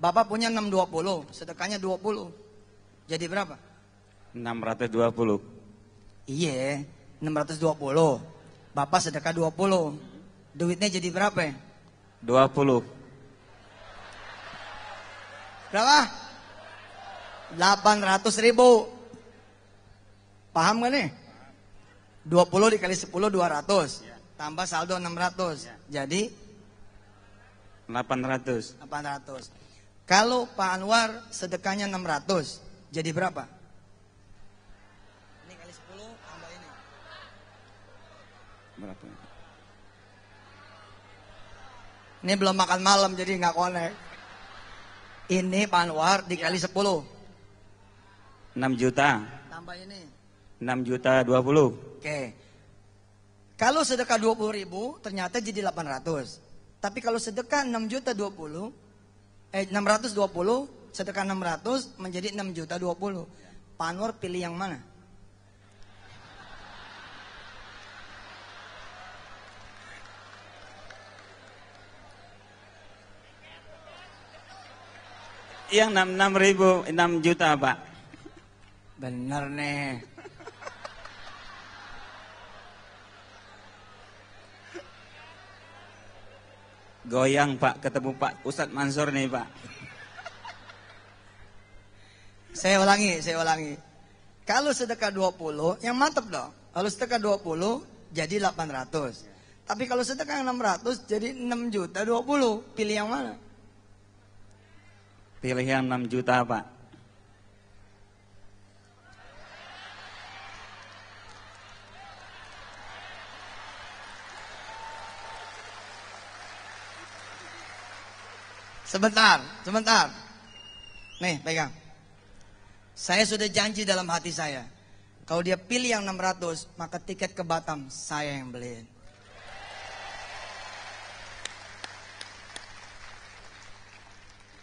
B: Bapak punya 620, sedekahnya 20. Jadi berapa?
A: 620.
B: Iya, 620. Bapak sedekah 20. Duitnya jadi berapa ya?
A: 20.
B: Berapa? 800 ribu. Paham gak nih? 20 dikali 10 200. Tambah saldo 600. Jadi
A: 800.
B: 800. Kalau Pak Anwar sedekahnya 600, jadi berapa? Ini kali 10 tambah ini.
A: Berapa?
B: Ini belum makan malam jadi nggak connect. Ini Pak Anwar dikali 10.
A: 6 juta.
B: Tambah ini.
A: 6 juta 20.
B: Oke. Kalau sedekah 20 ribu ternyata jadi 800. Tapi kalau sedekah 6 juta 20, eh 620, sedekah 600 menjadi 6 juta 20. Pak Anwar pilih yang mana?
A: Yang 6, 6 ribu, 6 juta Pak.
B: Bener nih.
A: Goyang Pak, ketemu Pak Ustadz Mansur nih Pak.
B: Saya ulangi, saya ulangi. Kalau sedekah 20, yang mantep dong. Kalau sedekah 20 jadi 800. Tapi kalau sedekah 600 jadi 6 juta 20. Pilih yang mana?
A: Pilih yang 6 juta Pak.
B: Sebentar, sebentar. Nih, pegang. Saya sudah janji dalam hati saya. Kalau dia pilih yang 600, maka tiket ke Batam saya yang beliin.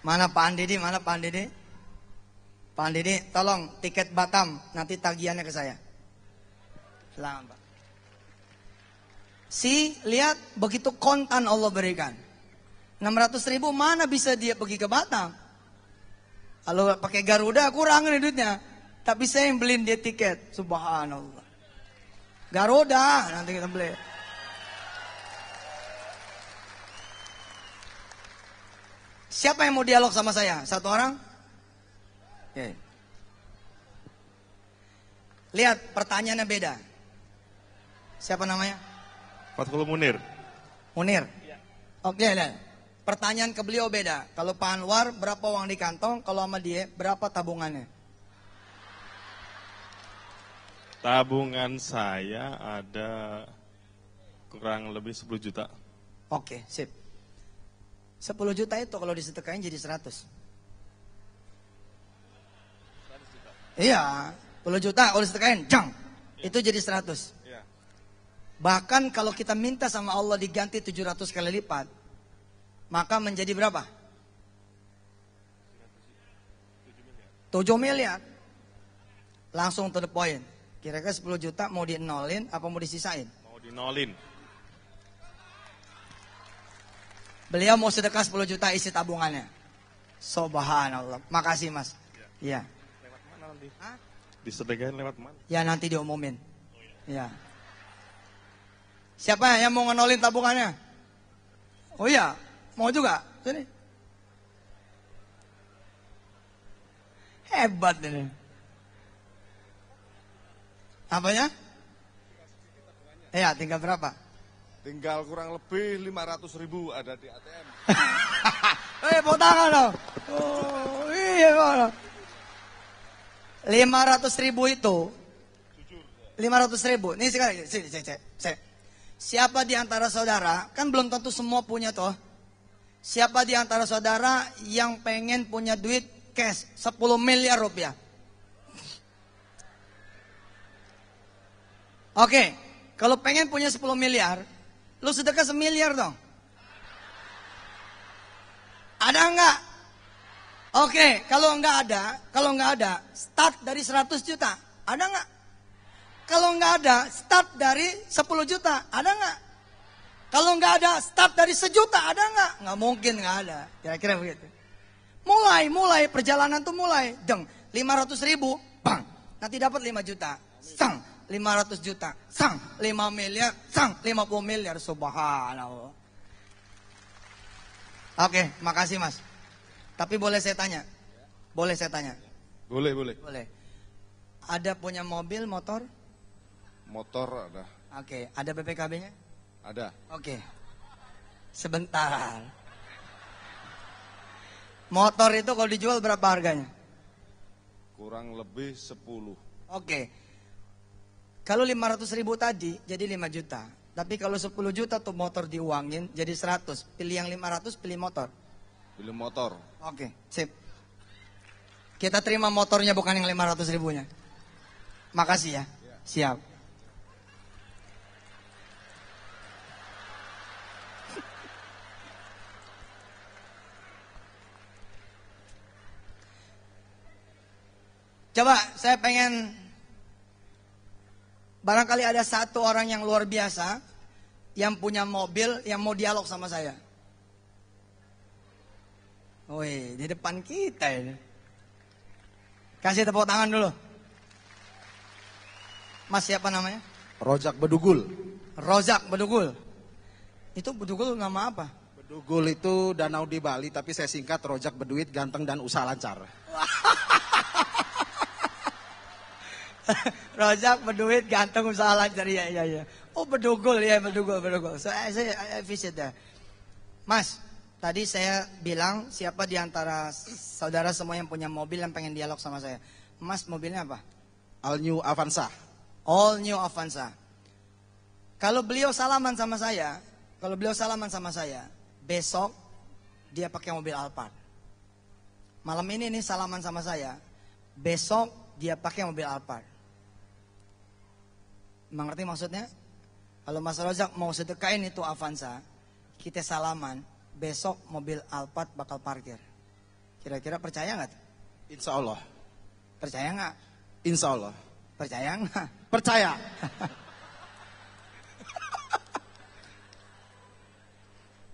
B: Mana Pak Andidi? Mana Pak Andidi? Pak Andidi, tolong tiket Batam, nanti tagihannya ke saya. Pak. Si, lihat begitu kontan Allah berikan. 600 ribu mana bisa dia pergi ke Batam? Kalau pakai Garuda kurang nih duitnya. Tapi saya yang beliin dia tiket. Subhanallah. Garuda nanti kita beli. Siapa yang mau dialog sama saya? Satu orang? Oke. Lihat pertanyaannya beda. Siapa namanya?
C: Fathul Munir.
B: Munir. Oke, lihat. Pertanyaan ke beliau beda. Kalau Pak Anwar berapa uang di kantong, kalau sama dia berapa tabungannya?
C: Tabungan saya ada kurang lebih 10 juta.
B: Oke, sip. 10 juta itu kalau disedekahin jadi 100. Iya, 10 juta kalau disedekahin, jang. Itu jadi 100.
C: Iya.
B: Bahkan kalau kita minta sama Allah diganti 700 kali lipat, maka menjadi berapa? 7 miliar. Langsung to the point. Kira-kira 10 juta mau di nolin apa mau disisain?
C: Mau dinolin.
B: Beliau mau sedekah 10 juta isi tabungannya. Subhanallah. Makasih mas. Iya.
C: Lewat mana nanti?
B: Hah?
C: Disedekahin lewat mana?
B: Ya nanti diumumin. Ya. Siapa yang mau ngenolin tabungannya? Oh iya, mau juga? Sini. Hebat ini. Apanya? Iya, tinggal berapa?
D: Tinggal kurang lebih 500 ribu ada di ATM.
B: Eh, bawa tangan dong. Oh, iya, mana? 500 ribu itu 500 ribu. Nih sekali, sini, cek, cek. Siapa di antara saudara, kan belum tentu semua punya toh. Siapa di antara saudara yang pengen punya duit cash 10 miliar rupiah? Oke, kalau pengen punya 10 miliar, lu sedekah semiliar dong. Ada enggak? Oke, kalau enggak ada, kalau enggak ada, start dari 100 juta. Ada enggak? Kalau enggak ada, start dari 10 juta. Ada enggak? Kalau enggak ada, start dari sejuta. Ada enggak? Enggak mungkin enggak ada. Kira-kira begitu. Mulai, mulai, perjalanan tuh mulai. Deng, 500 ribu, bang. Nanti dapat 5 juta. Sang, 500 juta. Sang, 5 miliar. Sang, 50 miliar. Subhanallah. Oke, makasih mas. Tapi boleh saya tanya? Boleh saya tanya?
D: Boleh, boleh.
B: Boleh. Ada punya mobil, motor?
D: Motor ada.
B: Oke, ada BPKB-nya?
D: Ada.
B: Oke. Sebentar. Motor itu kalau dijual berapa harganya?
D: Kurang lebih 10.
B: Oke. Kalau 500 ribu tadi jadi 5 juta. Tapi kalau 10 juta tuh motor diuangin jadi 100. Pilih yang 500, pilih motor.
D: Beli motor.
B: Oke, sip. Kita terima motornya bukan yang 500 ribunya. Makasih ya. Siap. Coba saya pengen barangkali ada satu orang yang luar biasa yang punya mobil yang mau dialog sama saya. Woi, di depan kita ini. Kasih tepuk tangan dulu. Mas siapa namanya?
E: Rojak Bedugul.
B: Rozak Bedugul. Itu Bedugul nama apa?
E: Bedugul itu danau di Bali, tapi saya singkat Rojak Beduit, ganteng dan usaha lancar.
B: Rozak berduit ganteng usaha lancar ya ya ya. Oh bedugul ya bedugul bedugul. So, I, I, I visit there. Mas, tadi saya bilang siapa di antara saudara semua yang punya mobil yang pengen dialog sama saya. Mas mobilnya apa?
E: All New Avanza.
B: All new Avanza. Kalau beliau salaman sama saya, kalau beliau salaman sama saya, besok dia pakai mobil Alphard. Malam ini nih salaman sama saya, besok dia pakai mobil Alphard. Mengerti maksudnya? Kalau Mas Rozak mau sedekain itu Avanza, kita salaman, besok mobil Alphard bakal parkir. Kira-kira percaya nggak?
E: Insya Allah.
B: Percaya nggak?
E: Insya Allah.
B: Percaya nggak?
E: Percaya.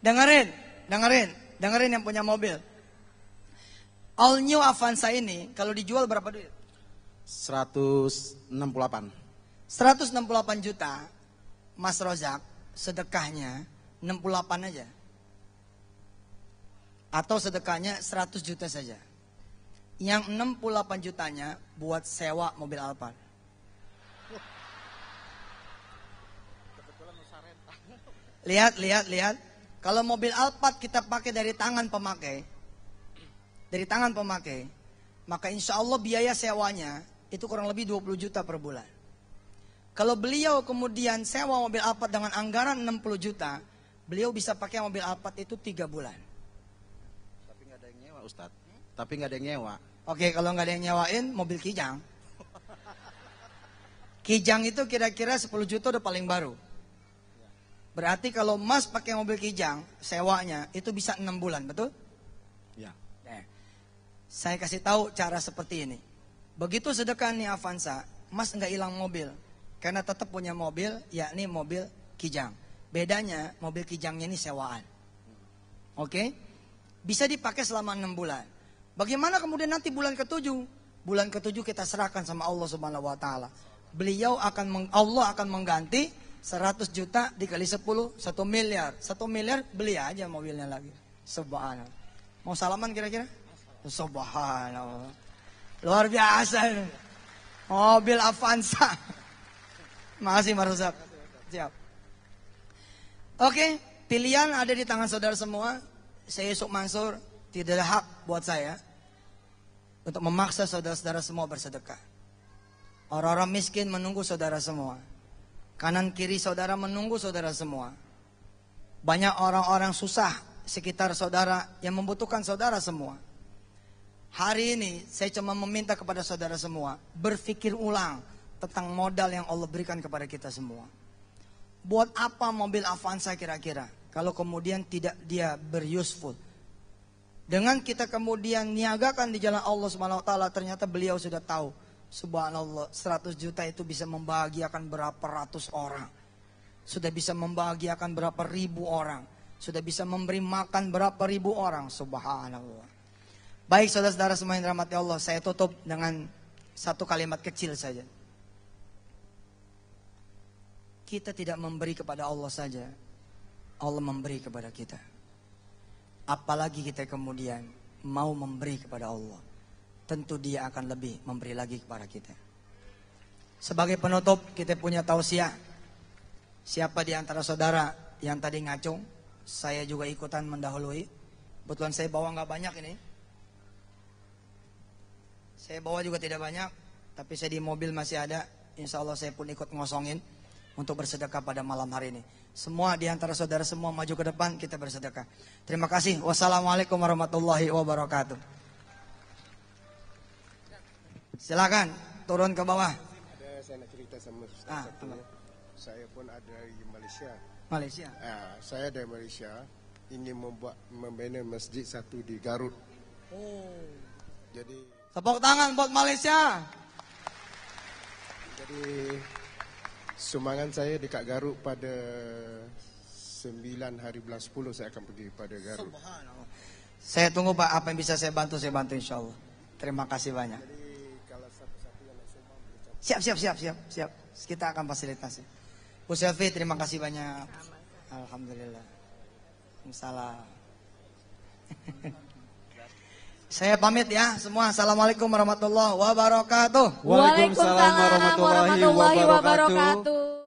B: Dengerin, dengerin, dengerin yang punya mobil. All new Avanza ini kalau dijual berapa duit?
E: 168.
B: 168 juta. Mas Rozak sedekahnya 68 aja. Atau sedekahnya 100 juta saja. Yang 68 jutanya buat sewa mobil Alphard. Lihat, lihat, lihat. Kalau mobil Alphard kita pakai dari tangan pemakai, dari tangan pemakai, maka insya Allah biaya sewanya itu kurang lebih 20 juta per bulan. Kalau beliau kemudian sewa mobil Alphard dengan anggaran 60 juta, beliau bisa pakai mobil Alphard itu 3 bulan.
E: Tapi nggak ada yang nyewa Ustadz. Tapi nggak ada yang nyewa.
B: Oke, kalau nggak ada yang nyewain, mobil Kijang. Kijang itu kira-kira 10 juta udah paling baru. Berarti kalau Mas pakai mobil kijang, sewanya itu bisa enam bulan, betul?
E: Ya.
B: Nah, saya kasih tahu cara seperti ini. Begitu sedekah nih Avanza, Mas nggak hilang mobil. Karena tetap punya mobil, yakni mobil kijang. Bedanya, mobil kijangnya ini sewaan. Oke? Bisa dipakai selama enam bulan. Bagaimana kemudian nanti bulan ketujuh? Bulan ketujuh kita serahkan sama Allah Subhanahu wa taala. Beliau akan meng- Allah akan mengganti 100 juta dikali 10, 1 miliar. 1 miliar beli aja mobilnya lagi. Subhanallah. Mau salaman kira-kira? Subhanallah. Luar biasa. Mobil Avanza. Makasih Mas. Siap. Oke, pilihan ada di tangan saudara semua. Saya Yusuf Mansur, tidak ada hak buat saya untuk memaksa saudara-saudara semua bersedekah. Orang-orang miskin menunggu saudara semua. Kanan kiri saudara menunggu saudara semua. Banyak orang-orang susah sekitar saudara yang membutuhkan saudara semua. Hari ini saya cuma meminta kepada saudara semua berpikir ulang tentang modal yang Allah berikan kepada kita semua. Buat apa mobil Avanza kira-kira? Kalau kemudian tidak dia beruseful. Dengan kita kemudian niagakan di jalan Allah Subhanahu wa taala ternyata beliau sudah tahu. Subhanallah 100 juta itu bisa membahagiakan berapa ratus orang. Sudah bisa membahagiakan berapa ribu orang. Sudah bisa memberi makan berapa ribu orang. Subhanallah. Baik saudara-saudara semua yang dirahmati Allah, saya tutup dengan satu kalimat kecil saja. Kita tidak memberi kepada Allah saja. Allah memberi kepada kita. Apalagi kita kemudian mau memberi kepada Allah. Tentu dia akan lebih memberi lagi kepada kita. Sebagai penutup kita punya tausiah. Siapa di antara saudara yang tadi ngacung, saya juga ikutan mendahului. Kebetulan saya bawa nggak banyak ini. Saya bawa juga tidak banyak, tapi saya di mobil masih ada. Insya Allah saya pun ikut ngosongin untuk bersedekah pada malam hari ini. Semua di antara saudara semua maju ke depan kita bersedekah. Terima kasih. Wassalamualaikum warahmatullahi wabarakatuh. Silakan turun ke bawah.
F: Ada saya nak cerita sama Ustaz
B: Ah, apa?
F: ya. Saya pun ada dari Malaysia.
B: Malaysia.
F: Ah, saya dari Malaysia ingin membuat membina masjid satu di Garut.
B: Oh.
F: Jadi
B: Tepuk tangan buat Malaysia.
F: jadi sumbangan saya dekat Garut pada 9 hari bulan 10 saya akan pergi pada Garut.
B: Saya tunggu Pak, apa yang bisa saya bantu, saya bantu insya Allah. Terima kasih banyak. Siap, siap, siap, siap, siap. Kita akan fasilitasi. Bu Selvi, terima kasih banyak. Alhamdulillah. Salam. Saya pamit ya semua. Assalamualaikum warahmatullahi wabarakatuh.
A: Waalaikumsalam warahmatullahi wabarakatuh.